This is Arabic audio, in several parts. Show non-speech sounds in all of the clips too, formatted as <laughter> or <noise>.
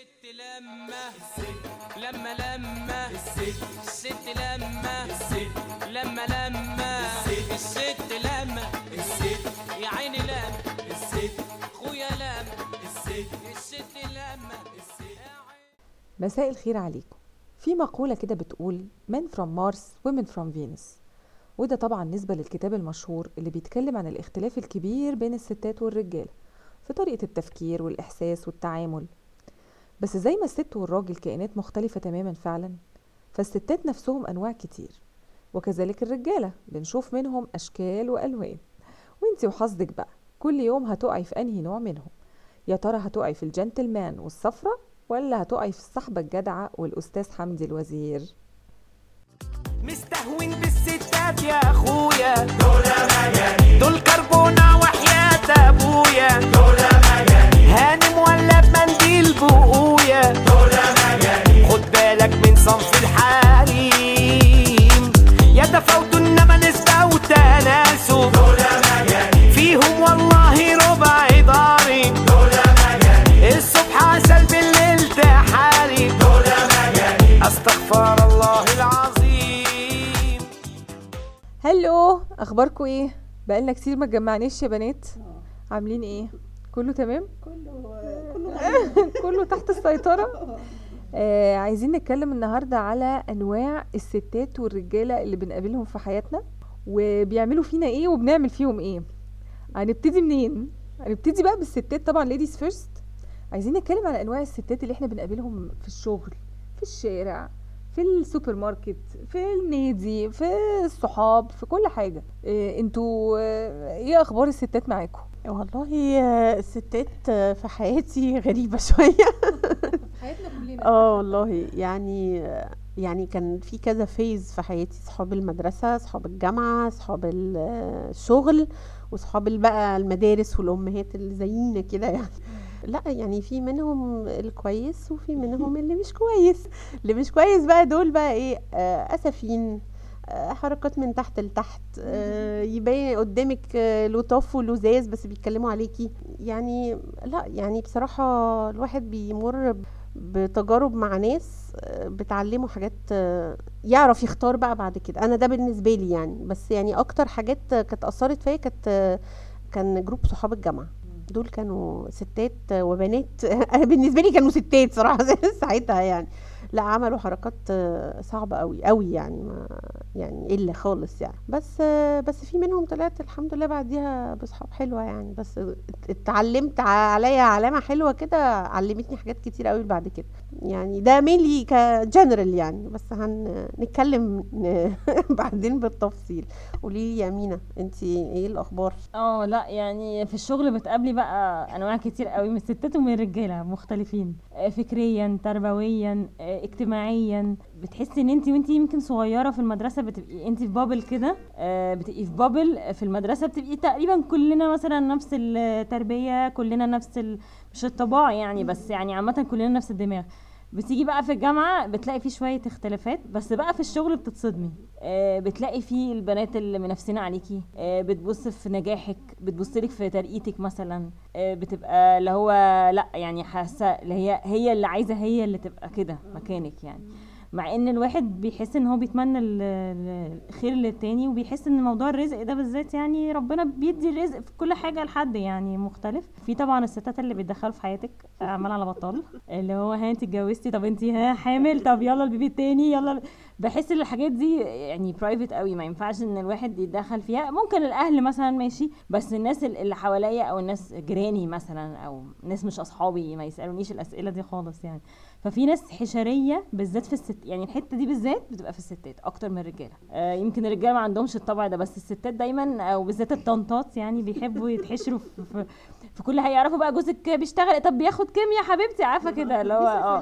الست لما لما لما الست لما لما لما الست لما يا عيني لما خويا لما الست لما مساء الخير عليكم. في مقولة كده بتقول Men from Mars Women from Venus وده طبعا نسبة للكتاب المشهور اللي بيتكلم عن الاختلاف الكبير بين الستات والرجالة في طريقة التفكير والإحساس والتعامل. بس زي ما الست والراجل كائنات مختلفة تماما فعلا فالستات نفسهم أنواع كتير وكذلك الرجالة بنشوف منهم أشكال وألوان. وإنتي وحظك بقى كل يوم هتقعي في أنهي نوع منهم؟ يا ترى هتقعي في الجنتلمان والصفرة ولا هتقعي في الصحبة الجدعة والأستاذ حمدي الوزير؟ مستهون بالستات يا أخويا. دول مجانين دول كربونة وحياة أبويا. دول مجانين هانم ولا بمنديل بقويا صنف الحريم. يتفاوتوا انما نسبة وتناسب فيهم والله ربع ضارب الصبح عسل بالليل تحارب. أستغفر الله العظيم. hello أخباركم إيه؟ بقالنا كتير ما اتجمعناش يا بنات. عاملين إيه؟ كله تمام؟ كله <laughs> كله كله تحت السيطرة؟ آه عايزين نتكلم النهارده على أنواع الستات والرجالة اللي بنقابلهم في حياتنا وبيعملوا فينا إيه وبنعمل فيهم إيه. هنبتدي منين؟ هنبتدي بقى بالستات. طبعا ladies first عايزين نتكلم على أنواع الستات اللي إحنا بنقابلهم في الشغل في الشارع في السوبر ماركت في النادي في الصحاب في كل حاجة. إيه أنتوا آه، إيه أخبار الستات معاكم؟ والله آه، الستات آه، في حياتي <laughs> غريبة شوية. حياتنا كلنا. آه والله يعني يعني كان في كذا phase في حياتي صحاب المدرسة صحاب الجامعة صحاب ال- آه، الشغل وصحاب بقى المدارس والأمهات اللي زينا كده يعني. لا يعني في منهم الكويس وفي منهم اللي مش كويس. اللي مش كويس بقى دول بقى إيه آه، آه، حركات من تحت لتحت آه، يبين قدامك آه، لطاف ولزاز بس بيتكلموا عليكي. يعني لا يعني بصراحة الواحد بيمر بتجارب مع ناس آه، بتعلمه حاجات يعرف يختار بقى بعد كده. أنا ده بالنسبة لي يعني. بس يعني أكتر حاجات كانت أثرت فيا كانت كان group صحاب الجامعة. دول كانوا ستات وبنات. <laughs> أنا بالنسبة لي كانوا ستات صراحة <laughs> ساعتها يعني. لا عملوا حركات آه، صعبة قوي قوي يعني ما يعني إلا خالص يعني. بس آه، بس في منهم طلعت الحمد لله بعديها بصحاب حلوة يعني. بس ات- اتعلمت عليا علامة حلوة كده علمتني حاجات كتير قوي بعد كده. يعني ده mainly ك general يعني. بس هنتكلم <laughs> بعدين بالتفصيل. قولي لي يا أمينة انت إيه الأخبار؟ آه لا يعني في الشغل بتقابلي بقى أنواع كتير قوي من الستات ومن الرجالة مختلفين. آه، فكريا تربويا اجتماعيا. بتحسي إن انت وانت يمكن صغيرة في المدرسة بتبقي انت في بابل كده آه، بتبقي في بابل في المدرسة بتبقي تقريبا كلنا مثلا نفس التربية كلنا نفس ال... مش الطباع يعني بس يعني عامة كلنا نفس الدماغ. بتيجي بقى في الجامعة بتلاقي في شوية اختلافات بس بقى في الشغل بتصدمي آه بتلاقي في البنات اللي منافسين عليكي. آه بتبص في نجاحك بتبص لك في ترقيتك مثلا. آه بتبقى اللي هو لأ يعني حاسة اللي هي هي اللي عايزة هي اللي تبقى كده مكانك يعني. مع إن الواحد بيحس إن هو بيتمنى ال- ال- الخير للتاني وبيحس إن موضوع الرزق ده بالذات يعني ربنا بيدي الرزق في كل حاجة لحد يعني مختلف. في طبعا الستات اللي بيتدخلوا في حياتك عمال على بطال اللي هو ها انت اتجوزتي طب انت ها حامل طب يلا ال baby التاني يلا. بحس إن الحاجات دي يعني private قوي ما ينفعش إن الواحد يتدخل فيها. ممكن الأهل مثلا ماشي بس الناس ال- اللي حواليا أو الناس جيراني مثلا أو ناس مش أصحابي ما يسألونيش الأسئلة دي خالص يعني. ففي ناس حشرية بالذات في الست يعني الحتة دي بالذات بتبقى في الستات أكتر من الرجالة. آه يمكن الرجالة ما عندهمش الطبع ده بس الستات دايما أو بالذات الطنطات يعني بيحبوا يتحشروا في, في, في كل حاجة. يعرفوا بقى جوزك بيشتغل طب بياخد كام يا حبيبتي؟ عارفة كده اللي هو <laughs>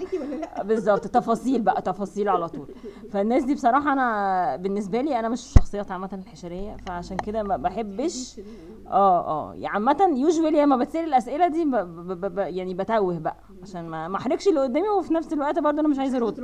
آه. بالظبط تفاصيل بقى تفاصيل على طول. فالناس دي بصراحة أنا بالنسبة لي أنا مش شخصيات عامة الحشرية فعشان كده ما بحبش. <laughs> آه آه. يعني عامة يوجوالي لما بتسأل الأسئلة دي ب ب ب ب يعني بتوه بقى عشان ما ما أحرجش اللي قدامي وفي نفس الوقت برضه أنا مش عايزة أرد.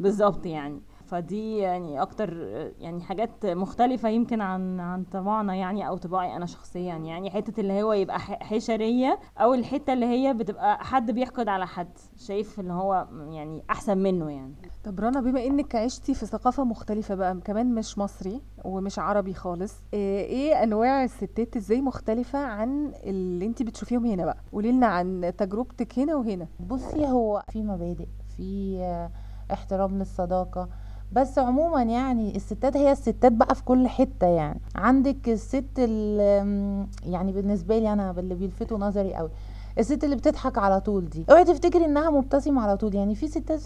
بالظبط يعني. فدي يعني أكتر يعني حاجات مختلفة يمكن عن عن طباعنا يعني أو طباعي أنا شخصيا. يعني حتة اللي هو يبقى ح- حشرية أو الحتة اللي هي بتبقى حد بيحقد على حد. شايف ان هو يعني أحسن منه يعني. طب رنا بما إنك عشتي في ثقافة مختلفة بقى كمان مش مصري ومش عربي خالص آه، إيه أنواع الستات إزاي مختلفة عن اللي انت بتشوفيهم هنا بقى؟ قولي لنا عن تجربتك هنا وهنا. بصي هو في مبادئ في احترام للصداقة بس عموما يعني الستات هي الستات بقى في كل حتة يعني. عندك الست يعني بالنسبة لي أنا اللي بيلفتوا نظري قوي. الست اللي بتضحك على طول دي. اوعي تفتكري إنها مبتسمة على طول. يعني في ستات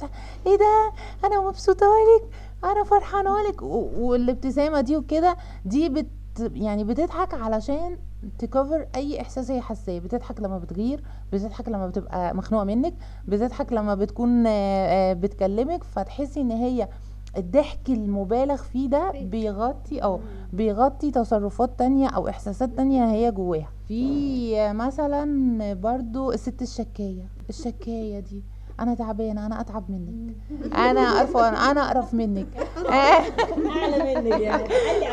إيه ده؟ أنا مبسوطة لك أنا فرحانة لك و- والابتسامة دي وكده دي بت يعني بتضحك علشان تكفر أي إحساس هي حاساه. بتضحك لما بتغير بتضحك لما بتبقى مخنوقة منك بتضحك لما بتكون آه، آه، بتكلمك فتحسي إن هي الضحك المبالغ فيه ده بيغطي أو بيغطي تصرفات تانية أو إحساسات تانية هي جواها. في آه، مثلا برضو الست الشكاية الشكاية دي أنا تعبانه أنا أتعب منك. أنا قرفانه أنا أقرف منك. اعلى منك يعني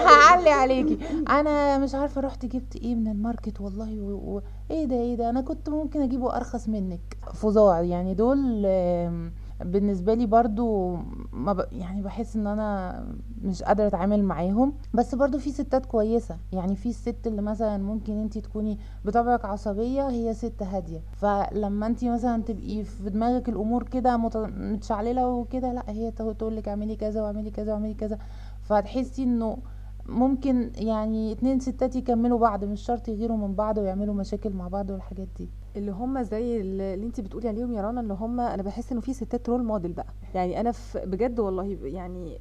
هعلي عليكي. أنا مش عارفة رحت جبت إيه من الماركت والله و... و... إيه ده إيه ده أنا كنت ممكن أجيبه أرخص منك. فظاع يعني دول آم، بالنسبة لي برضو ما ب... يعني بحس إن أنا مش قادرة أتعامل معاهم. بس برضو في ستات كويسة. يعني في الست اللي مثلا ممكن أنت تكوني بطبعك عصبية هي ست هادية. فلما أنت مثلا تبقي في دماغك الأمور كده مت... متشعللة وكده لأ هي تقول لك اعملي كذا واعملي كذا واعملي كذا. فتحسي إنه ممكن يعني اتنين ستات يكملوا بعض مش شرط يغيروا من بعض ويعملوا مشاكل مع بعض والحاجات دي. اللي هم زي اللي انت بتقولي عليهم يا رنا اللي هم أنا بحس إنه في ستات رول موديل بقى. يعني أنا في بجد والله يعني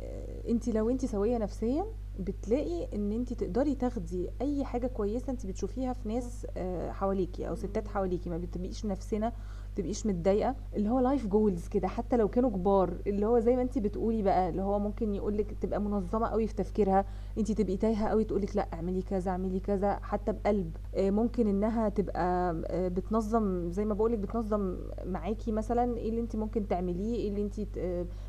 انت لو انت سوية نفسيا بتلاقي إن انت تقدري تاخدي أي حاجة كويسة انت بتشوفيها في ناس آه، حواليكي أو ستات حواليكي. ما بتبقيش نفسنا تبقيش متضايقة اللي هو life goals كده حتى لو كانوا كبار اللي هو زي ما انت بتقولي بقى اللي هو ممكن يقول لك تبقى منظمة قوي في تفكيرها انت تبقي تايهة قوي تقول لك لأ اعملي كذا اعملي كذا حتى بقلب. آه، ممكن إنها تبقى آه، بتنظم زي ما بقولك بتنظم معاكي مثلا إيه اللي انت ممكن تعمليه إيه اللي انت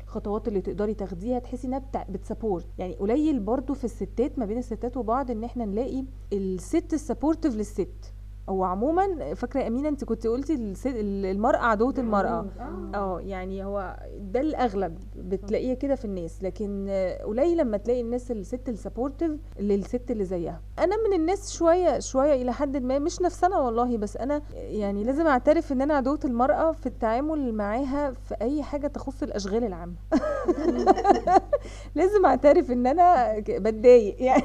الخطوات اللي تقدري تاخديها تحسي إنها بت support يعني قليل برضو في الستات ما بين الستات وبعض إن إحنا نلاقي الست ال supportive للست. هو عموما فاكرة أمينة أنت كنت قلتي المرأة عدوة المرأة. آه. يعني هو ده الأغلب بتلاقيه كده في الناس. لكن آه، قليل لما تلاقي الناس الست ال supportive للست اللي زيها. أنا من الناس شوية شوية إلى حد ما مش نفسنا والله بس أنا يعني لازم أعترف إن أنا عدوة المرأة في التعامل معاها في أي حاجة تخص الأشغال العامة. <laughs> لازم أعترف إن أنا بتضايق. <laughs> يعني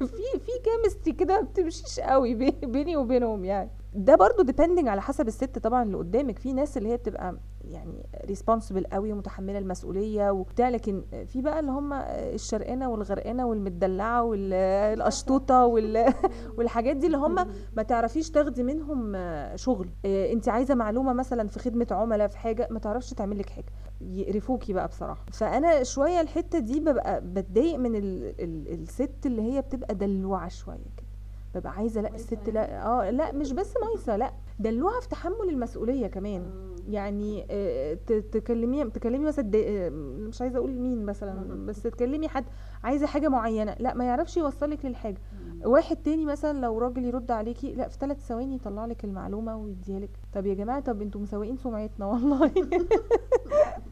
في في chemistry كده ما بتمشيش قوي بي- بيني وبينهم. يعني. ده برضو depending على حسب الست طبعا اللي قدامك. في ناس اللي هي بتبقى يعني responsible قوي ومتحملة المسؤولية وبتاع لكن في بقى اللي هم الشرقانة والغرقانة والمدلعه والقشطوطه وال... <laughs> <laughs> والحاجات دي اللي هم ما تعرفيش تاخدي منهم شغل. انت عايزة معلومة مثلا في خدمة عملاء في حاجة ما تعرفش تعمل لك حاجة. يقرفوكي بقى بصراحة. فأنا شوية الحتة دي ببقى بتضايق من ال... ال... الست اللي هي بتبقى دلوعة شوية. ببقى عايزة لا الست لا آه لا مش بس مايسه لا دلوعه في تحمل المسؤولية كمان. يعني آه، تكلمي تكلمي مثلا آه، مش عايزة أقول مين مثلا بس تكلمي حد عايزة حاجة معينة لا ما يعرفش يوصلك للحاجة. واحد تاني مثلا لو راجل يرد عليكي لا في ثلاث ثواني يطلع لك المعلومة ويديها لك. طب يا جماعة طب أنتوا مسوقين سمعتنا والله. <laughs>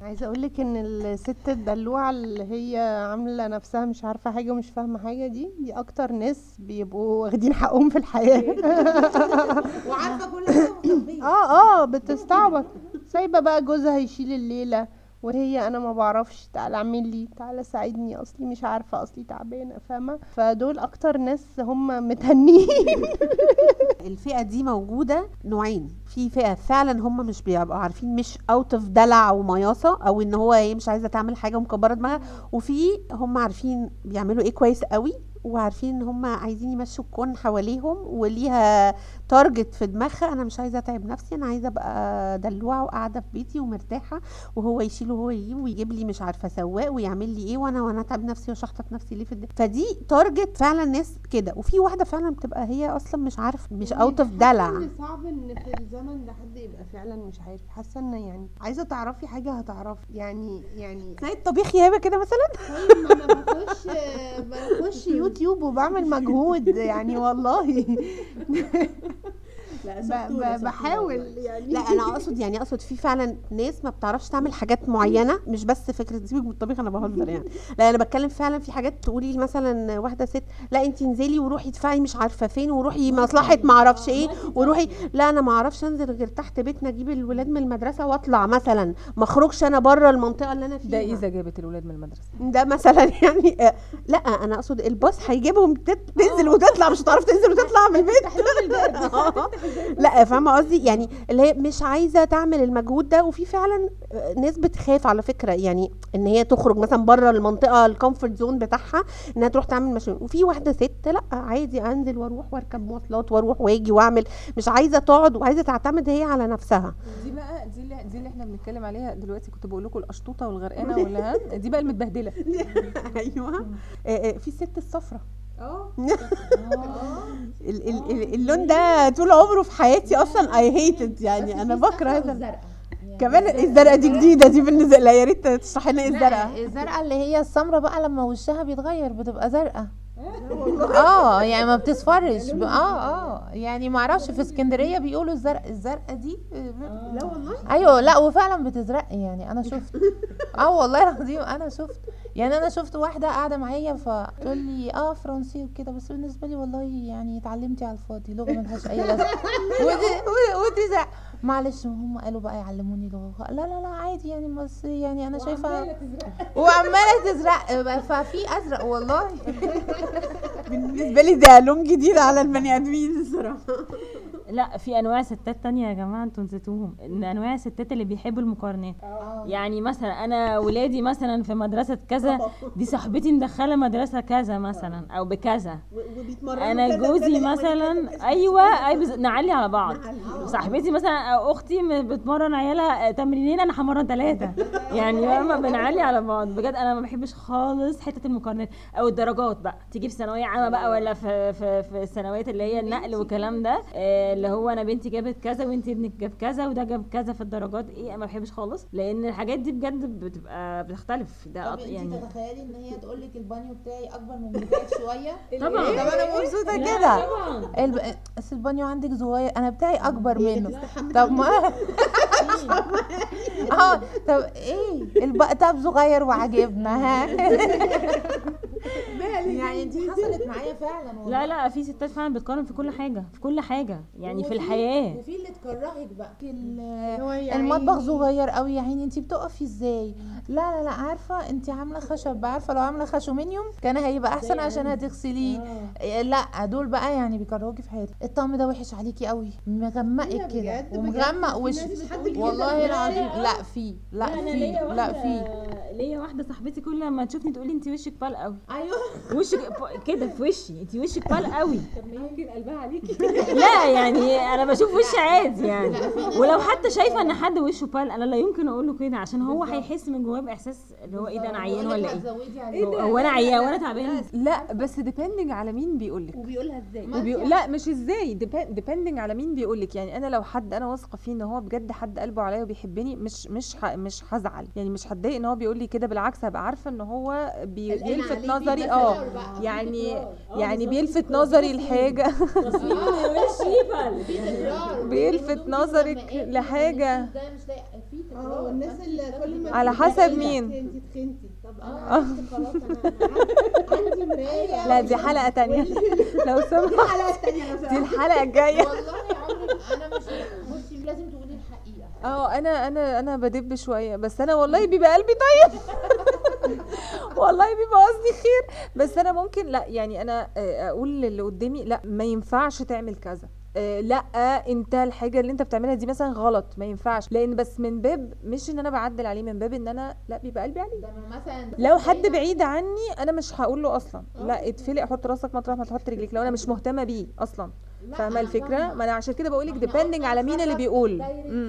عايزة أقول لك إن الست الدلوعة اللي هي عاملة نفسها مش عارفة حاجة ومش فاهمة حاجة دي دي أكتر ناس بيبقوا واخدين حقهم في الحياة. <laughs> وعارفة كل حاجة آه آه بتستعبط. سايبة بقى جوزها يشيل الليلة. وهي أنا ما بعرفش تعالى اعمل لي تعالى ساعدني أصلي مش عارفة أصلي تعبانة فاهمة؟ فدول أكتر ناس هم متهنين. <laughs> الفئة دي موجودة نوعين. في فئة فعلا هم مش بيبقوا عارفين مش out of دلع ومياصة أو إن هو هي مش عايزة تعمل حاجة ومكبره دماغها. وفي هم عارفين بيعملوا إيه كويس قوي وعارفين إن هم عايزين يمشوا الكون حواليهم وليها target في دماغها أنا مش عايزة أتعب نفسي أنا عايزة أبقى دلوعة وقاعدة في بيتي ومرتاحة وهو يشيل وهو يجيب ويجيب لي مش عارفة سواق ويعمل لي إيه وأنا وأنا أتعب نفسي واشحطط نفسي ليه في الدنيا فدي target فعلا ناس كده. وفي واحدة فعلا بتبقى هي أصلا مش عارف مش out of دلع. صعب إن في الزمن ده حد يبقى فعلا مش عارف. حاسة إن يعني عايزة تعرفي حاجة هتعرفي يعني يعني زي الطبيخ يابا كده مثلا؟ طيب ما أنا بخش بخش <laughs> يوتيوب وبعمل مجهود يعني والله. <laughs> ب- بحاول. يعني لا أنا أقصد يعني أقصد في فعلا ناس ما بتعرفش تعمل حاجات معينة مش بس فكرة سيبك من الطبيخ أنا بهزر يعني. لا أنا بتكلم فعلا في حاجات تقولي مثلا واحدة ست لا انت انزلي وروحي ادفعي مش عارفة فين وروحي مصلحة ما أعرفش إيه وروحي لا أنا ما أعرفش أنزل غير تحت بيتنا أجيب الولاد من المدرسة وأطلع مثلا. ما أخرجش أنا بره المنطقة اللي أنا فيها. ده إذا جابت الولاد من المدرسة. ده مثلا <laughs> يعني آه، لا أنا أقصد الباص هيجيبهم تت- تنزل وتطلع مش هتعرف تنزل وتطلع من البيت. <laughs> لا فاهمة قصدي؟ يعني اللي هي مش عايزة تعمل المجهود ده وفي فعلا آه، ناس بتخاف على فكرة يعني إن هي تخرج مثلا بره المنطقة ال comfort zone بتاعها إنها تروح تعمل مشروع وفي واحدة ست لأ عادي أنزل وأروح وأركب مواصلات وأروح وآجي وأعمل. مش عايزة تقعد وعايزة تعتمد هي على نفسها. دي بقى دي اللي دي اللي إحنا بنتكلم عليها دلوقتي. كنت بقول لكم القشطوطه والغرقانة ولا؟ دي بقى المتبهدلة. <laughs> أيوه. آه، آه، في الست الصفرة. آه ال- ال- ال- اللون ده طول عمره في حياتي أصلا. اي هيتد يعني أنا بكره هذا. كمان الزرقاء دي جديدة. دي بالنسبة لا يا ريت تشرحي لنا إيه الزرقاء. الزرقاء اللي هي السمرة بقى لما وشها بيتغير بتبقى زرقاء. <laughs> آه يعني ما بتصفرش آه آه. يعني ما أعرفش في اسكندرية بيقولوا الزرق الزرقاء دي لا والله. أيوه لا وفعلا بتزرق. يعني أنا شفت. آه والله العظيم أنا شفت. يعني أنا شفت واحدة قاعدة معايا فتقول لي آه فرنسي وكده بس بالنسبة لي والله يعني اتعلمتي على الفاضي لغة ملهاش أي لازمة. <laughs> ودي ودي- زرق معلش هم قالوا بقى يعلموني لغة. لا لا لا عادي يعني بس يعني أنا شايفة وعمالة تزرق. ففي أزرق والله. <laughs> بالنسبة لي ده لون جديد على البني آدمين الصراحه لا في أنواع ستات تانية يا جماعة أنتوا نسيتوهم. إن أنواع الستات اللي بيحبوا المقارنات. يعني مثلا أنا ولادي مثلا في مدرسة كذا دي صاحبتي مدخلة مدرسة كذا مثلا أو بكذا. أنا جوزي مثلا أيوه أي بز... نعلي على بعض. صاحبتي مثلا أو أختي بتمرن عيالها تمرينين أنا همرن ثلاثة <laughs> يعني فاهمة؟ بنعلي على بعض. بجد أنا ما بحبش خالص حتة المقارنات. أو الدرجات بقى. تيجي في ثانوية عامة بقى ولا في في في الثانويات اللي هي النقل والكلام ده آه، اللي هو أنا بنتي جابت كذا وانت ابنك جاب كذا وده جاب كذا في الدرجات إيه ما بحبش خالص لأن الحاجات دي بجد بتبقى بتختلف. ده طب أط- انت يعني تتخيلي إن هي تقول لك البانيو بتاعي أكبر من بتاعك شوية؟ <laughs> طبعا. طب أنا مبسوطة كده. طبعا. الب... بس البانيو عندك صغير أنا بتاعي أكبر منه. طب ما <laughs> <laughs> آه طب إيه؟ ال bathtub صغير وعجبنا ها؟ <laughs> يعني دي حصلت معايا فعلا والله. لا لا في ستات فعلا بتقارن في كل حاجة في كل حاجة يعني في الحياة وفي اللي تكرهك بقى يا المطبخ. صغير قوي يا عيني انت بتقفي إزاي لا لا لا عارفة انت عاملة خشب عارفة لو عاملة خشومينيوم كان هيبقى أحسن عشان هتغسليه. إيه، لا دول بقى يعني بيكرهوكي في حياتك. الطقم ده وحش عليكي قوي. مغمقك كده. ومغمق بجد، وش في ناس بتقول كده. والله العظيم. لا في لا في لا في. ليا واحدة صاحبتي كل ما تشوفني تقول لي انت وشك بال قوي. أيوه. وشك كده في وشي. انت وشك بال قوي. <laughs> يمكن قلبها عليكي؟ <laughs> لا يعني أنا بشوف وشي عادي يعني. ولو حتى شايفة إن حد وشه pale أنا لا يمكن أقول له كده عشان هو هيحس من جواه بإحساس اللي هو إيه ده أنا عيان ولا إيه؟ هتزودي عليه هو هو أنا عيان وأنا تعبان؟ لا بس ديبندنج على مين بيقول لك وبيقولها إزاي؟ وبي... لا مش إزاي. depending على مين بيقول لك يعني أنا لو حد أنا واثقة فيه إن هو بجد حد قلبه عليا وبيحبني مش مش ح... مش هزعل. يعني مش هتضايق إن هو بيقول لي كده بالعكس هبقى عارفة إن هو بيلفت نظري. مثلاً آه. أو بقى يعني يعني بيلفت نظري لحاجة. <laughs> بيلفت نظرك لحاجة. آه والناس اللي كل ما على تقولي حسب مين. لا دي حلقة تانية. <laughs> <laughs> لو سمحت. دي. الحلقة الجاية. والله عمري أنا مش بصي لازم تقولي الحقيقة. آه أنا أنا أنا بدب شوية بس أنا والله بيبقى قلبي طيب. <laughs> والله بيبقى قصدي خير. بس أنا ممكن لا يعني أنا آه، أقول للي قدامي لا ما ينفعش تعمل كذا. آه لا انت الحاجة اللي انت بتعملها دي مثلا غلط ما ينفعش. لأن بس من باب مش إن أنا بعدل عليه من باب إن أنا لا بيبقى قلبي عليه. مثلا لو حد بعيد عني أنا مش هقول له أصلا. لا اتفلق حط راسك مطرح ما تحط رجليك. لو أنا مش مهتمة بيه أصلا. لا، فاهمة الفكرة. ما أنا عشان كده بقول لك ديبندنج على مين اللي بيقول.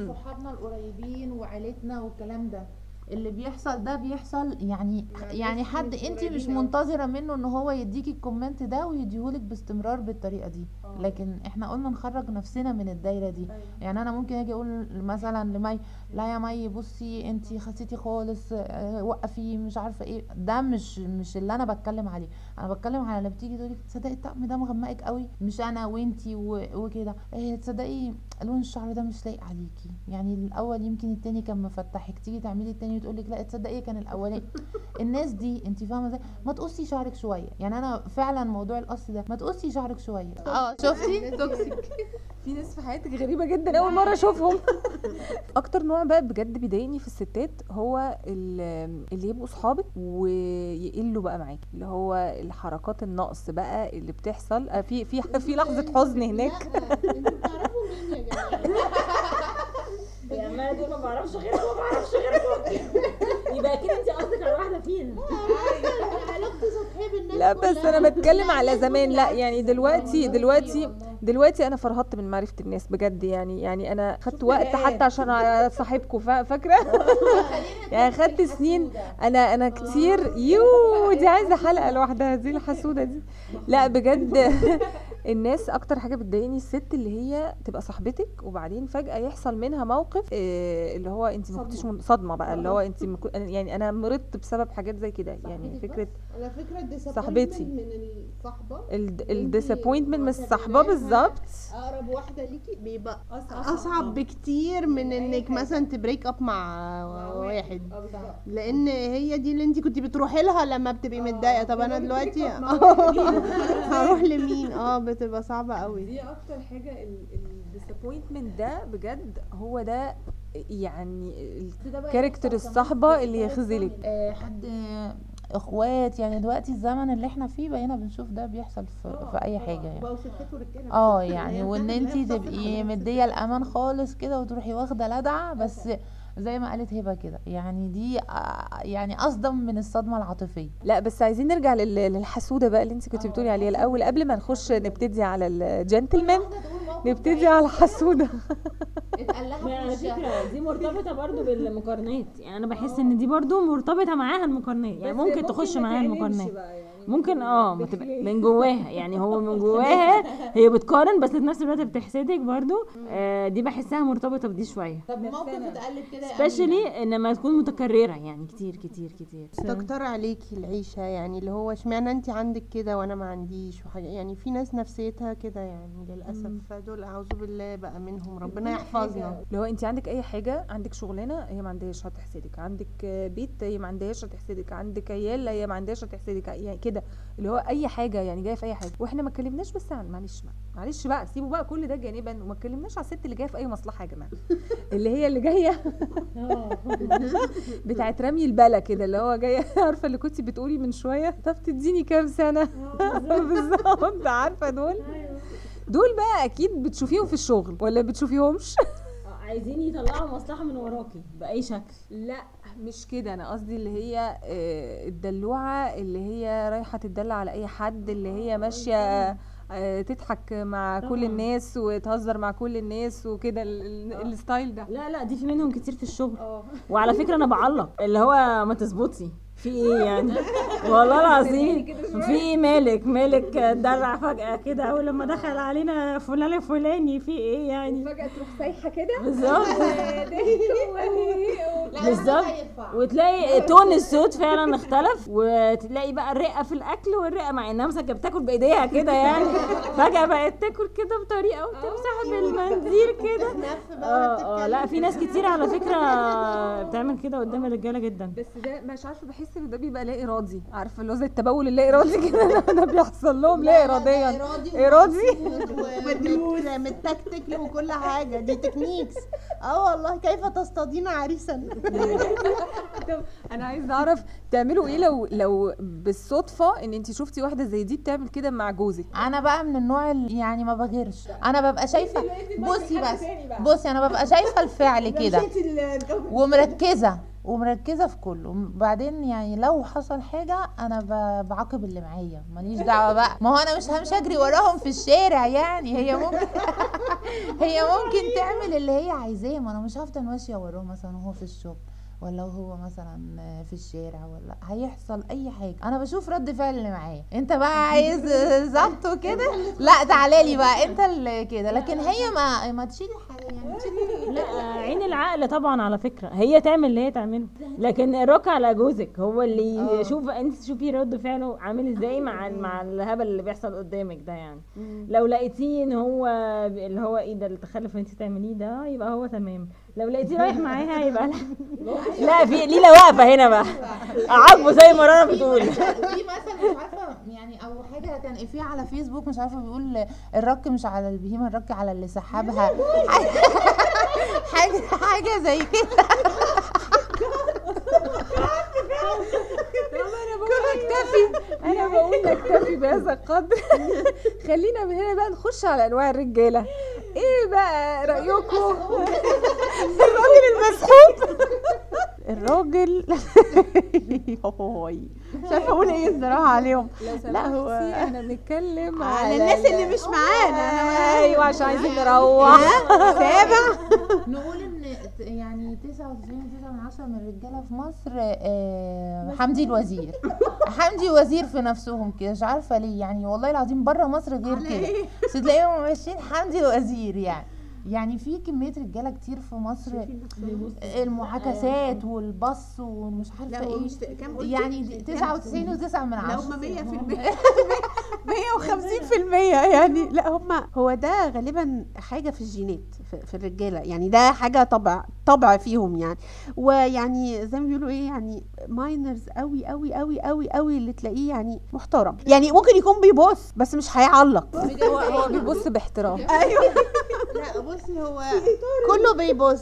صحابنا القريبين وعيلتنا والكلام ده. اللي بيحصل ده بيحصل يعني يعني حد انت مش منتظرة منه إن هو يديكي ال comment ده ويديهولك باستمرار بالطريقة دي. لكن إحنا قلنا نخرج نفسنا من الدايرة دي. يعني أنا ممكن أجي أقول مثلا لمي لا يا مي بصي انت خسيتي خالص آه، وقفي مش عارفة إيه. ده مش مش اللي أنا بتكلم عليه. أنا بتكلم على اللي بتيجي تقولي تصدقي الطقم ده مغمقك قوي مش أنا وانتي وكده. إيه تصدقي لون الشعر ده مش لايق عليكي. يعني الأول يمكن التاني كان مفتحك تيجي تعملي التاني وتقول لك لا تصدقي كان الأولاني. <laughs> الناس دي انت فاهمة إزاي؟ ما تقصي شعرك شوية. يعني أنا فعلا موضوع القص ده ما تقصي شعرك شوية. آه شفتي؟ <laughs> توكسيك في ناس في حياتك غريبة جدا أول مرة أشوفهم. <laughs> أكتر نوع بقى بجد بيضايقني في الستات هو ال- اللي يبقوا صحابك ويقلوا بقى معاكي اللي هو الحركات النقص بقى اللي بتحصل. آه، في في في لحظة حزن هناك. أنتوا بتعرفوا مين يا جماعة؟ <laughs> يا ما دي ما بعرفش غيرك ما بعرفش غيرك يبقى أكيد أنت قصدك على واحدة فينا. علاقتي سطحيه بالناس لا بس. أنا بتكلم على زمان. لا. يعني دلوقتي دلوقتي دلوقتي أنا فرهطت من معرفة الناس بجد. يعني يعني أنا خدت وقت حتى عشان أصاحبكم فا- فاكرة؟ يعني خدت سنين. أنا أنا كتير. يو دي عايزة حلقة لوحدها دي الحسودة دي. لا بجد. الناس أكتر حاجة بتضايقني الست اللي هي تبقى صاحبتك وبعدين فجأة يحصل منها موقف آه، اللي هو انت ما كنتش من- صدمة بقى اللي هو انت ما كن- يعني أنا مرضت بسبب حاجات زي كده يعني فكرة على فكرة ال disappointment صاحبتي. من الصحبه ال disappointment من الصحبه بالظبط. أقرب واحدة ليكي بيبقى أصعب. بكتير من إنك مثلا ت break up مع واحد. لأن هي دي اللي انت كنت بتروحي لها لما بتبقي متضايقة. طب أنا دلوقتي <laughs> هروح لمين؟ آه بتبقى صعبة قوي. دي أكتر حاجة ال disappointment ده بجد هو ده يعني ال character الصحبه اللي يخذلك. آه، حد إخوات يعني دلوقتي الزمن اللي إحنا فيه بقينا بنشوف ده بيحصل في, في أي حاجة يعني. آه <laughs> يعني وإن انت تبقي مدية الأمان خالص كده وتروحي واخدة لدعة بس زي ما قالت هبة كده. يعني دي آه، يعني أصدم من الصدمة العاطفية. لا بس عايزين نرجع لل- للحسوده بقى اللي انت كنت بتقولي عليها الأول. قبل ما نخش نبتدي على الجنتلمان نبتدي على الحسوده <laughs> على فكرة دي مرتبطة برضو بالمقارنات. يعني أنا بحس إن دي برضو مرتبطة معاها المقارنات. يعني ممكن تخش معاها المقارنات. ممكن آه ما تبقى من جواها. يعني هو من جواها هي بتقارن بس في نفس الوقت بتحسدك برضو. آه دي بحسها مرتبطة بدي شوية. طب موقف اتقلب كده سبيشالي إنما تكون متكررة يعني كتير كتير كتير. تكتر عليكي العيشة يعني اللي هو اشمعنى انت عندك كده وأنا ما عنديش؟ وحاجة يعني في ناس نفسيتها كده يعني للأسف. فدول أعوذ بالله بقى منهم ربنا يحفظنا. اللي هو انت عندك أي حاجة عندك شغلانة هي ما عندهاش هتحسدك. عندك بيت هي ما عندهاش هتحسدك. عندك عيال هي ما عندهاش هتحسدك. يعني كده. اللي هو أي حاجة يعني جاية في أي حاجة. وإحنا ما اتكلمناش بس عن معلش معلش بقى سيبوا بقى كل ده جانبا وما اتكلمناش على الست اللي جاية في أي مصلحة يا جماعة. <laughs> اللي هي اللي جاية <laughs> بتاعت رمي البلا كده اللي هو جاية <laughs> عارفة اللي كنتي بتقولي من شوية طب تديني كام سنة؟ بالظبط. عارفة دول؟ دول بقى أكيد بتشوفيهم في الشغل ولا بتشوفيهمش؟ عايزين يطلعوا مصلحة من وراكي بأي شكل. لا مش كده. أنا قصدي اللي هي آه، الدلوعة اللي هي رايحة تدلع على أي حد اللي هي ماشية آه، تضحك مع كل طبعاً. الناس وتهزر مع كل الناس وكده ال- ال- الستايل ده. لا لا دي في منهم كتير في الشغل. وعلى فكرة أنا بعلق اللي هو ما تظبطي. في إيه يعني. والله العظيم في إيه مالك مالك دلع فجأة كده أول لما دخل علينا فلان الفلاني في إيه يعني؟ فجاه تروح سايحة كده؟ بالظبط. <laughs> بالظبط. وتلاقي تون الصوت فعلا اختلف وتلاقي بقى الرئة في الأكل والرئة مع إنها مثلا كانت بتاكل بإيديها كده يعني. فجأة بقت تاكل كده بطريقة وتمسح بالمنديل كده. آه آه لا في ناس كتير على فكرة بتعمل كده قدام الرجالة جدا. بس ده مش عارفة بحس ان ده بيبقى لا إرادي. عارفه اللي هو زي التبول اللا إرادي كده؟ <laughs> ده بيحصل لهم لا اراديا. إرادي <laughs> متكتك وكل حاجة. دي تكنيكس آه والله كيف تصطادين عريسا؟ <laughs> أنا عايز أعرف تعملوا إيه لو لو بالصدفة إن انت شفتي واحدة زي دي بتعمل كده مع جوزك؟ أنا بقى من النوع اللي يعني ما بغيرش. أنا ببقى شايفه بصي بس. بصي أنا ببقى شايفة الفعل كده. ومركزة. ومركزة في كله. بعدين يعني لو حصل حاجة أنا بعاقب اللي معايا. ماليش دعوة بقى. ما هو أنا مش همشي أجري وراهم في الشارع يعني. هي ممكن <laughs> هي ممكن تعمل اللي هي عايزاه. ما أنا مش هفضل ماشية وراه مثلا وهو في الشغل. ولا هو مثلا في الشارع ولا هيحصل أي حاجة. أنا بشوف رد فعل اللي معايا. أنت بقى عايز ظبط وكده؟ لا تعالى لي بقى. أنت اللي كده. لكن هي ما ما حاجة يعني لا عين العقل طبعا على فكرة. هي تعمل اللي هي تعمله. لكن الرك على جوزك. هو اللي يشوف انت تشوفي رد فعله عامل إزاي مع مع الهبل اللي بيحصل قدامك ده يعني. لو لقيتيه إن هو اللي هو إيه ده التخلف اللي انت تعمليه ده يبقى هو تمام. لو لقيتيه رايح معاها يبقى لا. <laughs> لا في ليلى واقفة هنا بقى. عاجبه زي ما رنا بتقول. <laughs> في مثل مش عارفة يعني أو حاجة كان في على فيسبوك مش عارفة بيقول الرك مش على البهيمة الرك على اللي سحبها. <laughs> حاجة حاجة زي كده. أنا بقول نكتفي أنا بقول نكتفي بهذا القدر. خلينا من هنا بقى نخش على أنواع الرجالة. إيه بقى رأيكم؟ <laughs> الراجل المسحوب الراجل. مش عارفه أقول إيه الصراحة عليهم. لا هو إحنا بنتكلم على الناس اللي مش معانا. أيوه عشان عايزين نروح. <laughs> <laughs> سابع. نقول إن يعني 99 من الرجاله في مصر آه، حمدي الوزير. حمدي وزير في نفسهم كده مش عارفة ليه. يعني والله العظيم بره مصر غير كده. بس تلاقيهم ماشيين حمدي الوزير يعني. يعني في كمية رجالة كتير في مصر المعاكسات والبص ومش عارفة إيه. يعني 99 و9 من عشرة. 150% <laughs> يعني. لا هم هو ده غالبا حاجة في الجينات في, في الرجالة. يعني ده حاجة طبع طبع فيهم يعني. ويعني زي ما بيقولوا إيه يعني ماينرز قوي قوي قوي قوي قوي اللي تلاقيه يعني محترم. يعني ممكن يكون بيبص بس مش هيعلق. هو بيبص باحترام. <laughs> لا بصي هو كله بيبص.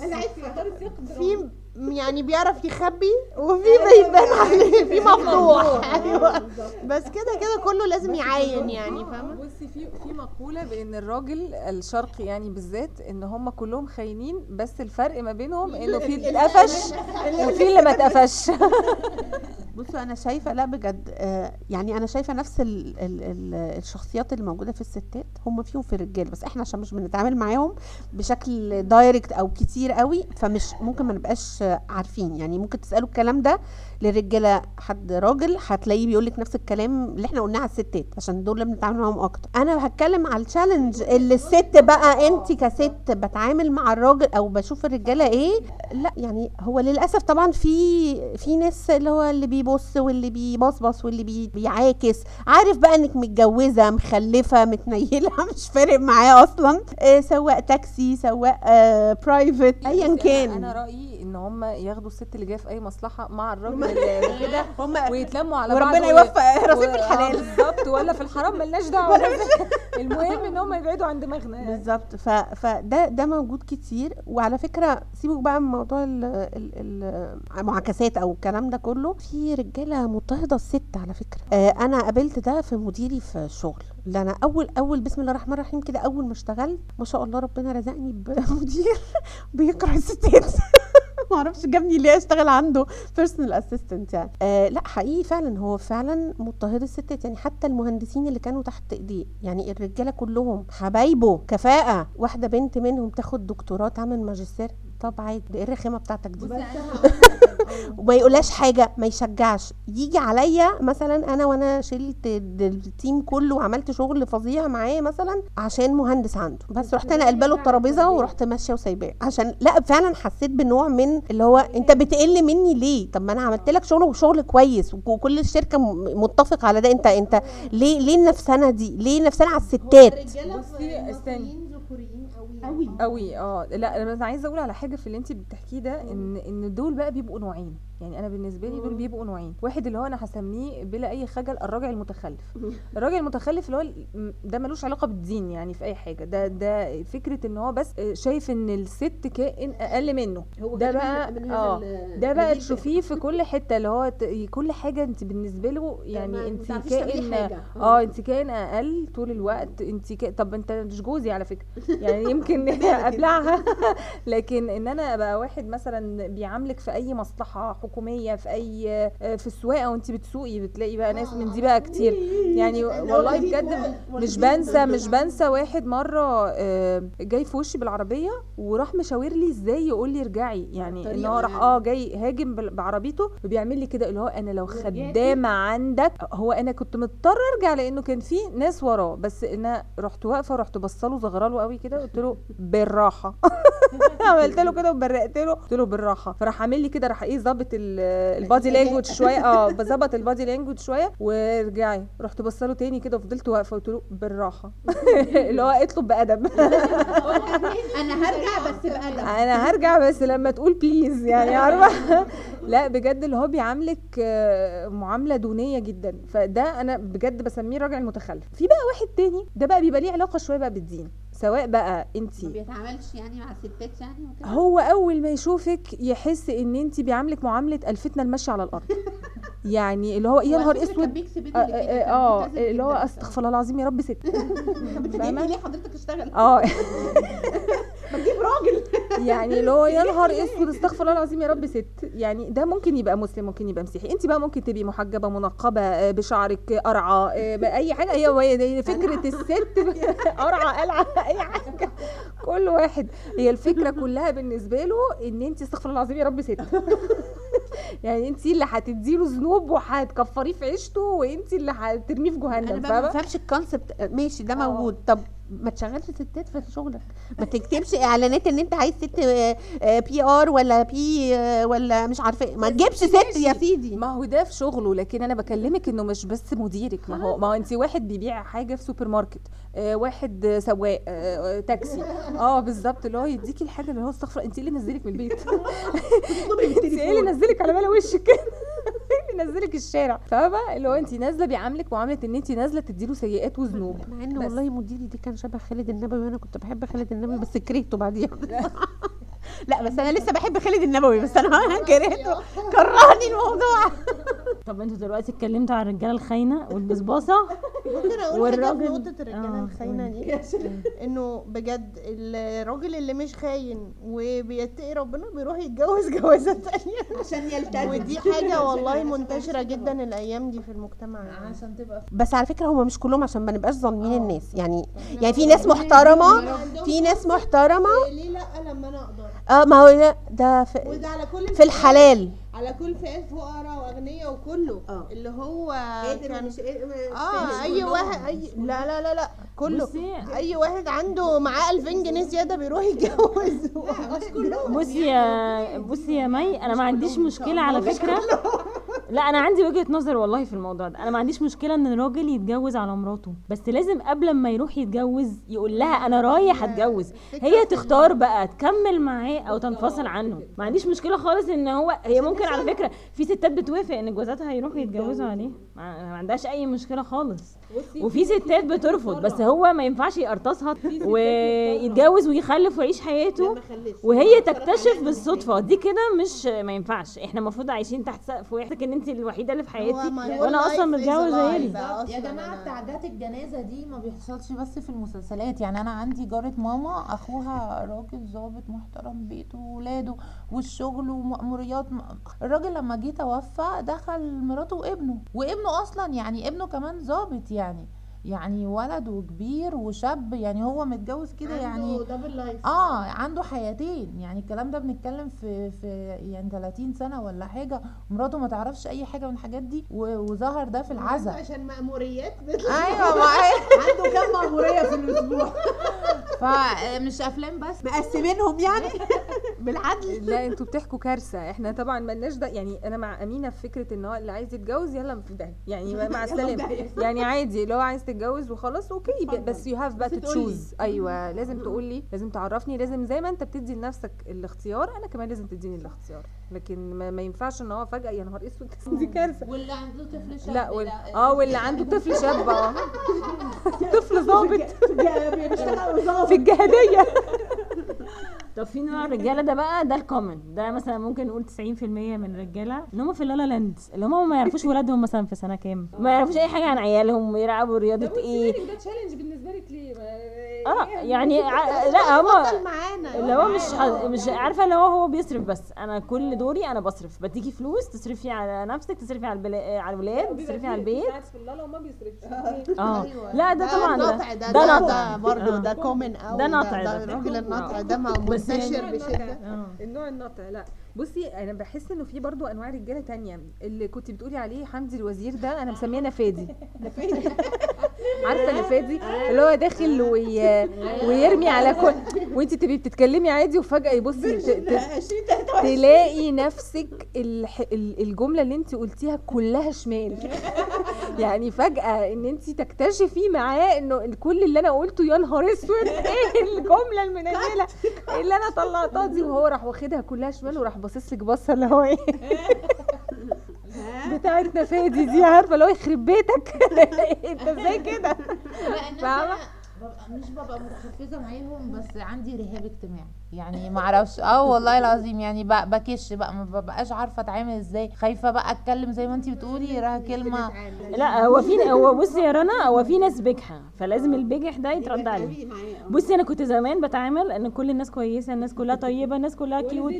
في يعني بيعرف يخبي وفي بيبان عليه في مفتوح أيوه. بس كده كده كله لازم يعاين يعني فاهمة؟ بصي في في مقولة بان الراجل الشرقي يعني بالذات إن هم كلهم خاينين بس الفرق ما بينهم <laughs> إنه في اللي اتقفش وفي اللي ما اتقفش. <laughs> بصوا أنا شايفة لا بجد آه يعني أنا شايفة نفس ال ال ال الشخصيات اللي موجودة في الستات هم فيهم في الرجال بس إحنا عشان مش بنتعامل معاهم بشكل دايركت أو كتير قوي فمش ممكن ما نبقاش عارفين يعني ممكن تسألوا الكلام ده للرجالة حد راجل هتلاقيه بيقول لك نفس الكلام اللي إحنا قلناه على الستات عشان دول اللي بنتعامل معاهم أكتر. أنا هتكلم على ال challenge اللي الست بقى أنت كست بتعامل مع الراجل أو بشوف الرجالة إيه؟ لا يعني هو للأسف طبعا في في ناس اللي هو اللي بيبص واللي بيبصبص واللي بي بيعاكس. عارف بقى إنك متجوزة مخلفة متنيلة <laughs> مش فارق معاه أصلا. آه سواق تاكسي سواق آه private ايا أنا كان. رأيي إن هم ياخدوا الست اللي جاية في أي مصلحة مع الراجل <laughs> اللي كده هم ويتلموا على بعض وربنا يوفق رصيف و- الحلال آه بالظبط. ولا في الحرام ملناش دعوة. <laughs> المهم إن هم يبعدوا عن دماغنا يعني. بالظبط. ف... فده ده موجود كتير. وعلى فكرة سيبك بقى من موضوع ال- ال- ال- المعاكسات أو الكلام ده كله. في رجالة مضطهدة الست على فكرة. آه أنا قابلت ده في مديري في الشغل اللي أنا أول أول بسم الله الرحمن الرحيم كده أول ما اشتغلت ما شاء الله ربنا رزقني بمدير <laughs> بيكره الستات. <laughs> ما أعرفش جابني ليه أشتغل عنده personal assistant يعني. آه لا حقيقي فعلا هو فعلا مضطهد الستات. يعني حتى المهندسين اللي كانوا تحت إيديه يعني الرجالة كلهم حبايبه كفاءة. واحدة بنت منهم تاخد دكتوراه تعمل ماجستير. طب عادي. إيه الرخامة بتاعتك دي؟ <laughs> وما يقولهاش حاجة ما يشجعش. يجي عليا مثلا أنا وأنا شلت ال- ال team كله وعملت شغل فظيع معاه مثلا عشان مهندس عنده. بس رحت أنا قلبة له الترابيزة ورحت ماشية وسايباه. عشان لا فعلا حسيت بنوع من اللي هو أنت بتقل مني ليه؟ طب ما أنا عملت لك شغل وشغل كويس وك- وكل الشركة متفق على ده. أنت أنت ليه ليه النفسنه دي؟ ليه نفسنا على الستات؟ بصي استني. قوي. قوي آه. لا أنا عايزة أقول على حاجة في اللي انت بتحكيه ده ان ان دول بقى بيبقوا نوعين. يعني أنا بالنسبة لي دول بيبقوا نوعين. واحد اللي هو أنا هسميه بلا أي خجل الراجل المتخلف. <laughs> الراجل المتخلف اللي هو ده ملوش علاقة بالدين يعني في أي حاجة. ده ده فكرة إن هو بس شايف إن الست كائن أقل منه. هو ده بقى آه. ده بقى تشوفيه في كل حتة اللي هو كل حاجة أنت بالنسبة له يعني أنت كائن حاجة. آه أنت كائن أقل طول الوقت. أنت. طب أنت مش جوزي على فكرة. <laughs> يعني يمكن <laughs> أبلعها. لكن إن أنا أبقى واحد مثلا بيعاملك في أي مصلحة حكومية في أي في السواقة وانت بتسوقي بتلاقي بقى ناس من دي بقى كتير. يعني والله بجد مش بنسى مش بنسى واحد مرة آه، جاي في وشي بالعربية وراح مشاور لي إزاي يقول لي ارجعي. يعني إن هو راح يعني. آه جاي هاجم بعربيته وبيعمل لي كده اللي هو أنا لو خدامه عندك هو أنا كنت مضطره أرجع لأنه كان في ناس وراه بس أنا رحت واقفة ورحت بصله زغراله قوي كده قلت له بالراحة. <laughs> عملت له كده وبرقت له قلت له بالراحة. فراح عامل لي كده راح إيه ظابط ال body language <laughs> شوية. آه بظبط ال body language شوية. ورجعي رحت بصله تاني كده وفضلت واقفة. قلت له بالراحة. <laughs> اللي هو اطلب بأدب. <laughs> أنا هرجع بس بأدب. أنا هرجع بس لما تقول بليز يعني عارفة؟ لا بجد اللي هو بيعاملك آه، معاملة دونية جدا. فده أنا بجد بسميه راجل متخلف في بقى واحد تاني. ده بقى بيبقى ليه علاقة شوية بقى بالدين. سواء بقى انت ما بيتعاملش يعني مع الستات يعني وكده؟ هو أول ما يشوفك يحس إن انت بيعاملك معاملة الفتنه الماشيه على الأرض. <laughs> يعني اللي هو يا نهار أسود. آه اللي ملتزم اللي هو. أستغفر الله العظيم يا رب ست؟ <laughs> ليه حضرتك اشتغل؟ آه. <laughs> ما تجيب راجل. <laughs> يعني هو يا نهار أسود استغفر الله العظيم يا رب ست. يعني ده ممكن يبقى مسلم ممكن يبقى مسيحي. انت بقى ممكن تبقي محجبة منقبة آه، بشعرك قرعة آه، بأي حاجة. هي <laughs> دي فكرة الست <laughs> قرعة قلعة أي حاجة. كل واحد. هي الفكرة كلها بالنسبة له إن انت استغفر الله العظيم يا رب ست. يعني انت اللي هتديله ذنوب وهتكفريه في عيشته وانت اللي هترميه في أنا جهنم بقى ما بفهمش ال concept ماشي ده آه. موجود. طب ما تشغلش ستات في شغلك. ما تكتبش إعلانات إن أنت عايز ست PR ولا بي ولا مش عارفة. إيه. ما تجيبش ست يا سيدي. ما هو ده في شغله لكن أنا بكلمك إنه مش بس مديرك. ما هو ما هو أنت واحد بيبيع حاجة في سوبر ماركت آه واحد آه، سواق آه آه، تاكسي. آه بالظبط. اللي هو يديكي الحاجة اللي هو استغفر أنت إيه اللي نزلك من البيت؟ <laughs> أنت إيه اللي نزلك على بلا وشك؟ كده إيه اللي نزلك الشارع. فاهمه اللي هو انت نازلة بيعاملك معاملة ان انت نازلة تديله سيئات وذنوب. مع ان. والله مديري دي كان شبه خالد النبوي وأنا كنت بحب خالد النبوي بس كرهته بعديها. <laughs> لا بس أنا لسه بحب خالد النبوي بس أنا <laughs> كرهته. كرهني الموضوع. <laughs> طب أنتوا دلوقتي اتكلمتوا عن الرجالة الخاينة والبسباصه ممكن أقول حاجة في نقطة الرجالة آه، الخاينة دي <laughs> إنه بجد الراجل اللي مش خاين وبيتقي ربنا بيروح يتجوز جوازة تانية. <laughs> عشان يلتزم. ودي حاجة والله <laughs> منتشرة جدا الأيام دي في المجتمع. يعني. عشان تبقى بس على فكرة هم مش كلهم عشان ما نبقاش ظالمين الناس. يعني يعني في ناس محترمه في ناس محترمه ليه لأ لما أنا أقدر؟ آه ما هو ده- ده في, وده على كل في الحلال. على كل فئات فقراء وأغنياء وكله. آه. اللي هو كان مش آه أي واحد اي لا لا لا لا كله. بصي أي واحد عنده معاه 2000 جنيه زيادة بيروح يتجوز. مش كلهم. بصي يا بصي يا مي أنا ما عنديش مشكلة على فكرة. لا أنا عندي وجهة نظر والله في الموضوع ده. أنا ما عنديش مشكلة إن الراجل يتجوز على مراته بس لازم قبل ما يروح يتجوز يقول لها أنا رايح أتجوز. هي تختار بقى تكمل معاه أو تنفصل عنه. ما عنديش مشكلة خالص إن هو هي ممكن على فكرة في ستات بتوافق إن جوازاتها يروحوا يتجوزوا عليه. ما ما عندهاش أي مشكلة خالص. وفي ستات بترفض بس هو ما ينفعش يقرطصها ويتجوز ويخلف ويعيش حياته وهي تكتشف بالصدفة. دي كده مش ما ينفعش. إحنا المفروض عايشين تحت سقف واحد ان انت الوحيدة اللي في حياتي. وأنا أصلا متجوز غيري يا جماعة تعدات الجنازة دي ما بيحصلش بس في المسلسلات. يعني أنا عندي جارة ماما أخوها راجل ظابط محترم بيته وولاده والشغل ومأموريات. الراجل لما جه توفى دخل مراته وابنه وابنه أصلا يعني ابنه كمان ظابط. يعني يعني ولد وكبير وشاب يعني هو متجوز كده يعني دبل لايف آه عنده حياتين. يعني الكلام ده بنتكلم في في يعني 30 سنة ولا حاجة. مراته ما تعرفش أي حاجة من الحاجات دي وظهر ده في العزاء. عشان مأموريات. <laughs> أيوه ما <laughs> عنده كام مأمورية في الأسبوع؟ <laughs> فمش أفلام بس. مقسمينهم يعني؟ بالعدل. لا أنتوا بتحكوا كارثة. إحنا طبعا ملناش ده. يعني أنا مع أمينة في فكرة إن هو اللي عايز يتجوز يلا في ده يعني مع السلامة. يعني عادي لو عايز تتجوز وخلاص okay بس you have بقى to. choose أيوه لازم تقول لي لازم تعرفني لازم زي ما أنت بتدي لنفسك الاختيار أنا كمان لازم تديني الاختيار. لكن ما, ما ينفعش إن هو فجأة يا نهار أسود دي كارثة. واللي عنده طفل شاب لا وال... آه واللي عنده طفل شاب آه <laughs> طفل ظابط. في الجهاديه <laughs> طب في نوع الرجالة ده بقى؟ ده ال common ده مثلا ممكن نقول 90% من الرجالة. إن هم في ال la la land اللي هم ما يعرفوش ولادهم مثلا في سنة كام. ما يعرفوش أي حاجة عن عيالهم يلعبوا رياضة إيه. ده challenge بالنسبة لك ليه؟ آه يعني ع- لا هم اللي هو مش. مش عارفة اللي هو هو بيصرف بس. أنا كل دوري أنا بصرف. بديكي فلوس تصرفي على نفسك تصرفي على البلا... على الولاد تصرفي على البيت. في اللالا وما بيصرفش. آه. لا ده طبعا ده نطع ده ده ده, نطع ده برضه آه. ده كومن قوي ده نطع ده, ده. ده الراجل النطع ده يعني- منتشر بشدة. آه. النوع الناطع لا. بصي أنا بحس إنه في برضو أنواع رجالة تانية. اللي كنت بتقولي عليه حمدي الوزير ده أنا مسميه نفادي. <laughs> عارفة نفادي؟ اللي هو داخل وي... <laughs> ويرمي على كل وانت تبقي بتتكلمي عادي وفجأة يبصي ت... ت... تلاقي نفسك الح... ال- الجملة اللي انت قلتيها كلها شمال. يعني فجأة إن انت تكتشفي معاه إنه كل اللي أنا قلته يا نهار أسود. <laughs> إيه الجملة المنيلة <laughs> اللي أنا طلعتها دي؟ وهو راح واخدها كلها شمال وراح باصص لك بصة اللي هو إيه؟ <laughs> بتاعت نفادي دي عارفة اللي هو يخرب بيتك. أنت إزاي كده؟ فاهمة؟ مش ببقى متحفزه معاهم بس عندي رهاب اجتماعي. يعني ما أعرفش آه والله العظيم يعني ب- بكش بقى ما ببقاش عارفة اتعامل إزاي. خايفة بقى اتكلم زي ما انتي بتقولي راها كلمة. لا هو في هو بصي يا رنا هو في ناس بجحة فلازم البجح ده يترد عليه. بصي أنا كنت زمان بتعامل ان كل الناس كويسة الناس كلها طيبة الناس كلها كيوت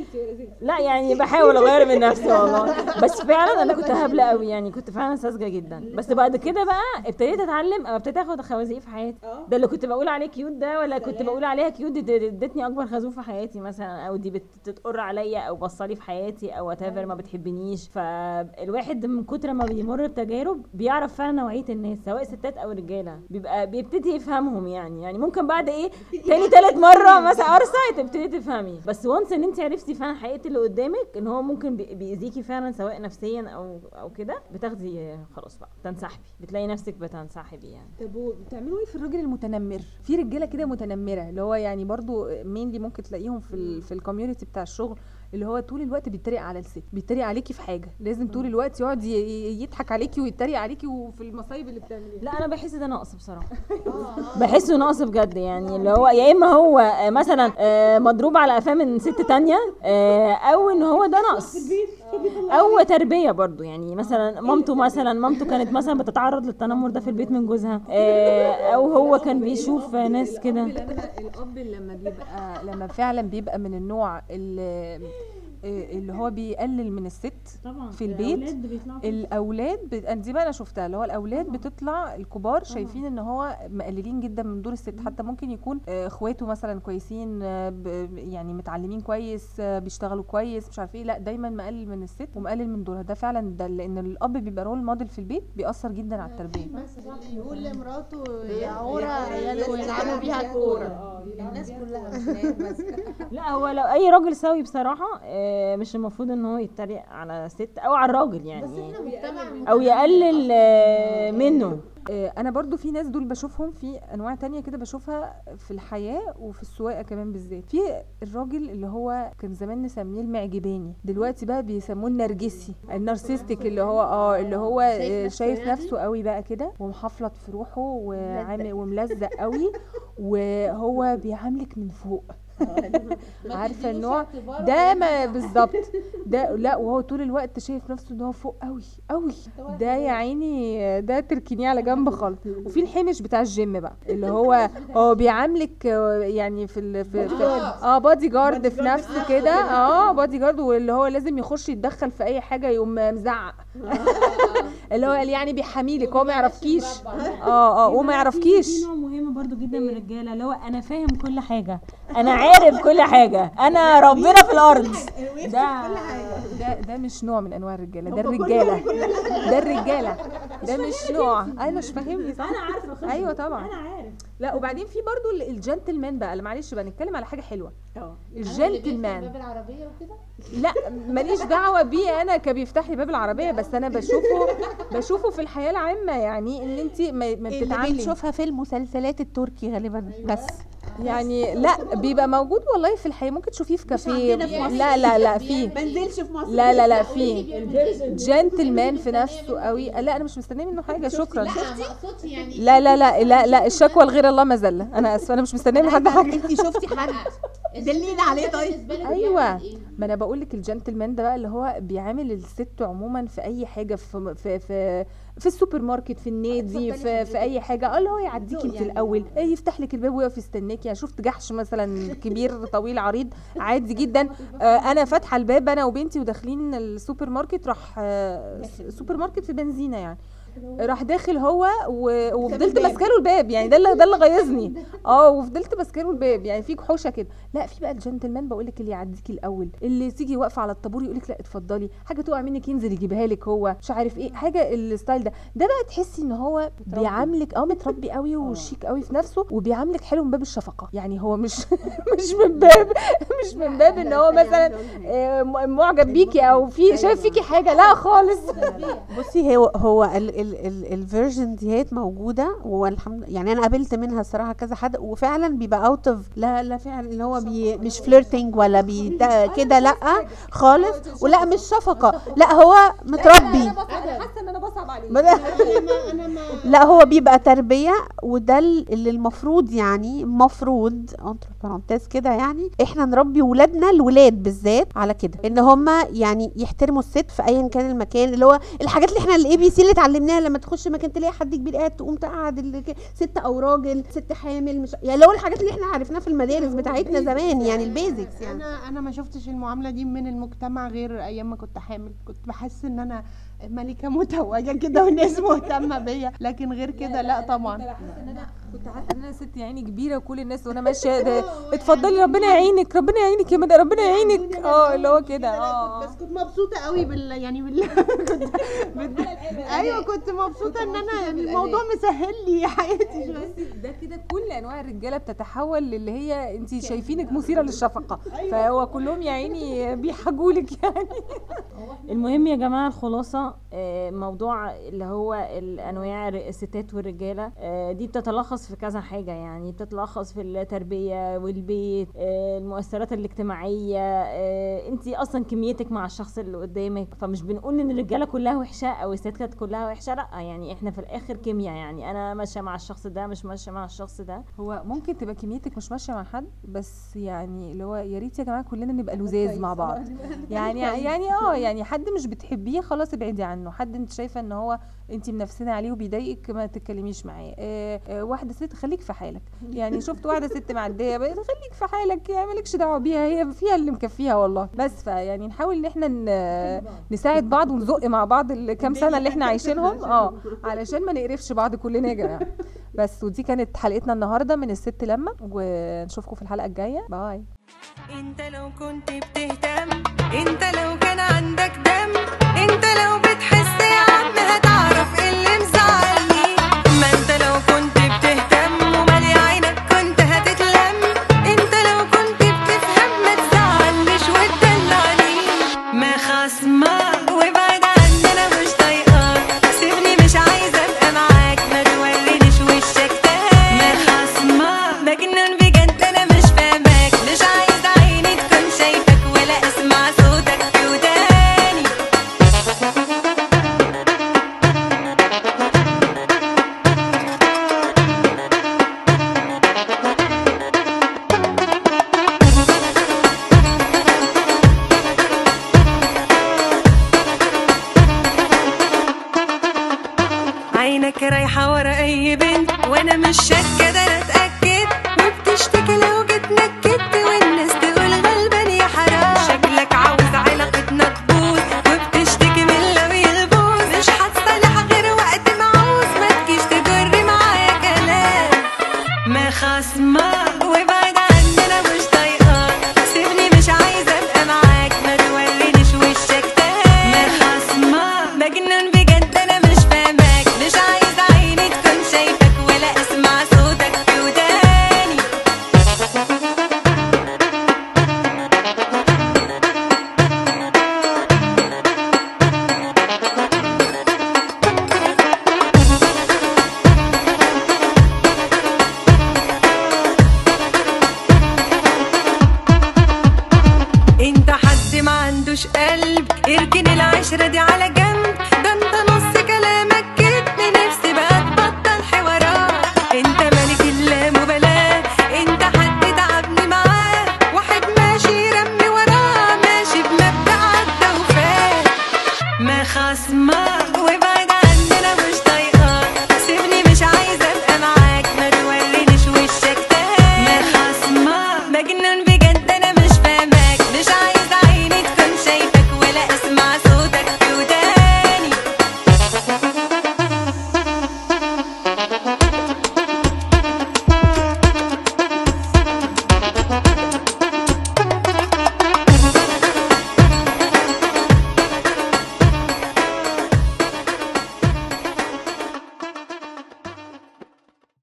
لا يعني بحاول اغير من نفسي والله. بس فعلا أنا كنت هبلة قوي يعني كنت فعلا ساذجة جدا. بس بعد كده بقى ابتديت اتعلم اما ابتديت اخد خوازيق في حياتي. ده اللي كنت بقول عليه cute ده ولا كنت بقول عليها cute ادتني أكبر خازوق في حياتي مثلا أو دي بتتقر عليا أو بصلي في حياتي أو what ما بتحبنيش. فالواحد من كتر ما بيمر بتجارب بيعرف فعلا نوعية الناس سواء ستات أو رجالة. بيبقى بيبتدي يفهمهم يعني. يعني ممكن بعد إيه؟ <laughs> تاني تالت مرة مثلا قرصه تبتدي تفهمي. بس once إن انت عرفتي فعلا حقيقة اللي قدامك إن هو ممكن بي- بيأذيكي فعلا سواء نفسيا أو أو كده بتاخدي خلاص بقى تنسحبي بتلاقي نفسك بتنسحبي يعني. طب وبتعملوا إيه في الراجل المتنمر؟ في رجالة كده متنمرة اللي هو يعني برضو مين ممكن تلاقيهم في ال في ال community بتاع الشغل اللي هو طول الوقت بيتريق على الست بيتريق عليكي في حاجة لازم طول الوقت يقعد يضحك عليكي ويتريق عليكي وفي المصايب اللي بتعمليها. لا أنا بحس ده نقص بصراحة. <laughs> بحسه نقص بجد يعني اللي هو يا إما هو آه، مثلا آه، مضروب على قفاه من ست تانية آه، أو إن هو ده نقص. أو تربية برضو يعني مثلا مامته مثلا مامته كانت مثلا بتتعرض للتنمر ده في البيت من جوزها آه، أو هو كان بيشوف ناس كده. الأب لما بيبقى لما فعلا بيبقى من النوع اللي اللي هو بيقلل من الست طبعا. في البيت. الأولاد بت... دي بقى أنا شفتها اللي هو الأولاد بتطلع الكبار شايفين إن هو مقللين جدا من دور الست. حتى ممكن يكون آه، إخواته مثلا كويسين آه، ب... يعني متعلمين كويس آه، بيشتغلوا كويس مش عارف إيه. لأ دايما مقلل من الست ومقلل من دورها. ده فعلا ده لأن الأب بيبقى رول موديل في البيت بيأثر جدا على التربية. يقول لمراته يا عورة عياله يلعبوا بيها كورة. الناس كلها <laughs> لا هو لو أي راجل سوي بصراحة آه، مش المفروض إن هو يتريق على ست أو على الراجل يعني. أو يقلل آه، منه. آه، أنا برضو في ناس دول بشوفهم في أنواع تانية كده بشوفها في الحياة وفي السواقة كمان بالذات. في الراجل اللي هو كان زمان نسميه المعجباني دلوقتي بقى بيسموه النرجسي النارسيستيك اللي هو آه اللي هو شايف نفسه قوي بقى كده ومحفلط في روحه وعامل وملزق قوي وهو بيعاملك من فوق. عارفة النوع؟ ده ما بالظبط. ده لا وهو طول الوقت شايف نفسه إن هو فوق قوي قوي ده يا عيني ده تركنيه على جنب خالص. وفي الحمش بتاع الجيم بقى اللي هو هو بيعاملك آه، يعني في ال في, في آه بادي جارد في نفسه كده. <laughs> آه بادي جارد واللي هو لازم يخش يتدخل في أي حاجة يقوم مزعق. <laughs> اللي هو يعني بيحاميلك هو ما يعرفكيش. آه آه وما يعرفكيش. في نوع مهم برضو جدا من الرجالة اللي هو أنا فاهم كل حاجة. أنا <laughs> عارف كل <laughs> حاجة. أنا ربنا في الأرض. <laughs> ده ده ده مش نوع من أنواع الرجالة. ده الرجالة. ده الرجالة. ده مش نوع. أنا مش فاهمني صح؟ أنا عارفة أيوه طبعا. أنا عارف. لا وبعدين في برضو ال- الجنتلمان بقى. معلش بقى نتكلم على حاجة حلوة. آه. الجنتلمان. باب العربية وكده؟ لا ماليش دعوة بيه. أنا كبيفتح لي باب العربية بس أنا بشوفه بشوفه في الحياة العامة. يعني إن انت ما, بتتعاملي. بنشوفها في المسلسلات التركي غالبا. بس. يعني لا بيبقى موجود والله في الحياة ممكن تشوفيه في كافيه. عندنا في مصر. لا لا لا في. منزلش في مصر. لا لا لا في. جنتلمان في نفسه قوي. لا أنا مش مستنية منه حاجة. شكرا. يعني. لا لا لا لا لا الشكوى لغير الله مذله أنا أسفة أنا مش مستنية من حد حاجة. انت شفتي حد؟ <laughs> دلينا عليه طيب. أيوه. ما أنا بقول لك الجنتلمان ده بقى اللي هو بيعامل الست عموما في أي حاجة في في في في السوبر ماركت في النادي في, في أي حاجة. آه اللي هو يعديكي أنت الأول. إيه يفتح لك الباب ويقف يستناكي يعني شفت جحش مثلا كبير طويل عريض عادي جدا. آه أنا فاتحة الباب أنا وبنتي وداخلين السوبر ماركت راح آه سوبر ماركت في بنزينة يعني. راح داخل هو و... وفضلت ماسكه له الباب يعني ده اللي ده اللي غيظني. آه وفضلت ماسكه له الباب يعني في جحوشه كده. لا في بقى الجنتلمان بقول لك اللي يعديكي الأول اللي تيجي واقفة على الطابور يقول لك لا اتفضلي. حاجة تقع منك ينزل يجيبها لك هو مش عارف إيه حاجة الستايل ده. ده بقى تحسي إن هو بيعاملك آه متربي قوي <laughs> وشيك قوي في نفسه وبيعاملك حلو من باب الشفقة. يعني هو مش <laughs> مش من باب مش من باب إن هو مثلا آه، معجب بيكي أو في شايف فيكي حاجة. لا خالص. بصي هو هو ال version ديت موجودة والحمد يعني أنا قابلت منها الصراحه كذا حد وفعلا بيبقى out of لا لا فعلا اللي هو بي مش flirting ولا بي ده كده لأ خالص ولا مش شفقة لأ هو متربي. حاسة إن أنا بصعب عليه. <laughs> لأ هو بيبقى تربية وده اللي المفروض يعني المفروض انتر كده يعني إحنا نربي ولادنا الولاد بالذات على كده إن هم يعني يحترموا الست في ايا كان المكان اللي هو الحاجات اللي إحنا ال ABC اللي اتعلمناها لما تخش مكان تلاقي حد كبير قاعد تقوم تقعد ست أو راجل ست حامل مش يعني اللي هو الحاجات اللي إحنا عرفناها في المدارس بتاعتنا زمان يعني ال basics يعني. أنا أنا ما شفتش المعاملة دي من المجتمع غير أيام ما كنت حامل. كنت بحس إن أنا ملكة متوجة كده <laughs> والناس مهتمة بيا. لكن غير كده لا طبعا. كنت حاسه إن أنا ست يعني كبيرة وكل الناس وأنا ماشية ده. اتفضلي ربنا يعينك ربنا يعينك يا مدى ربنا يعينك. آه اللي هو كده. آه بس كنت مبسوطة قوي بال يعني بال. <laughs> <laughs> أيوه كنت مبسوطة إن أنا الموضوع مسهل لي <laughs> حياتي شوية. ده كده كل أنواع الرجالة بتتحول للي هي انت شايفينك مثيرة للشفقة. فهو كلهم يا عيني بيحجولك يعني. المهم يا جماعة الخلاصة آه، موضوع اللي هو الأنواع الستات والرجالة آه، دي بتتلخص في كذا حاجة يعني بتتلخص في التربية والبيت آه، المؤثرات الاجتماعية انت أصلا كميتك مع الشخص اللي قدامك فمش بنقول إن الرجالة كلها وحشة أو الستات كلها وحشة لأ يعني إحنا في الآخر كيمياء يعني أنا ماشية مع الشخص ده مش ماشية مع الشخص ده. هو ممكن تبقى كميتك مش ماشية مع حد بس يعني اللي هو يا ريت يا جماعة كلنا نبقى لزاز مع <laughs> بعض. يعني يعني آه يعني حد مش بتحبيه خلاص ابعدي عنه. حد انت شايفة إن هو انت منفسنة عليه وبيضايقك ما تتكلميش معاه. آه آه واحدة ست خليك في حالك. يعني شفت واحدة ست معدية خليك في حالك يعني مالكش دعوة بيها هي فيها اللي مكفيها والله. بس فيعني نحاول ان إحنا نساعد بعض ونزق مع بعض الكام سنة اللي إحنا عايشينهم. <laughs> آه علشان ما نقرفش بعض كلنا يا جماعة. بس ودي كانت حلقتنا النهارده من الست لما ونشوفكم في الحلقة الجاية. باي. انت لو كنت بتهتم انت لو كان عندك دم انت لو بتحس يا عم هتعرف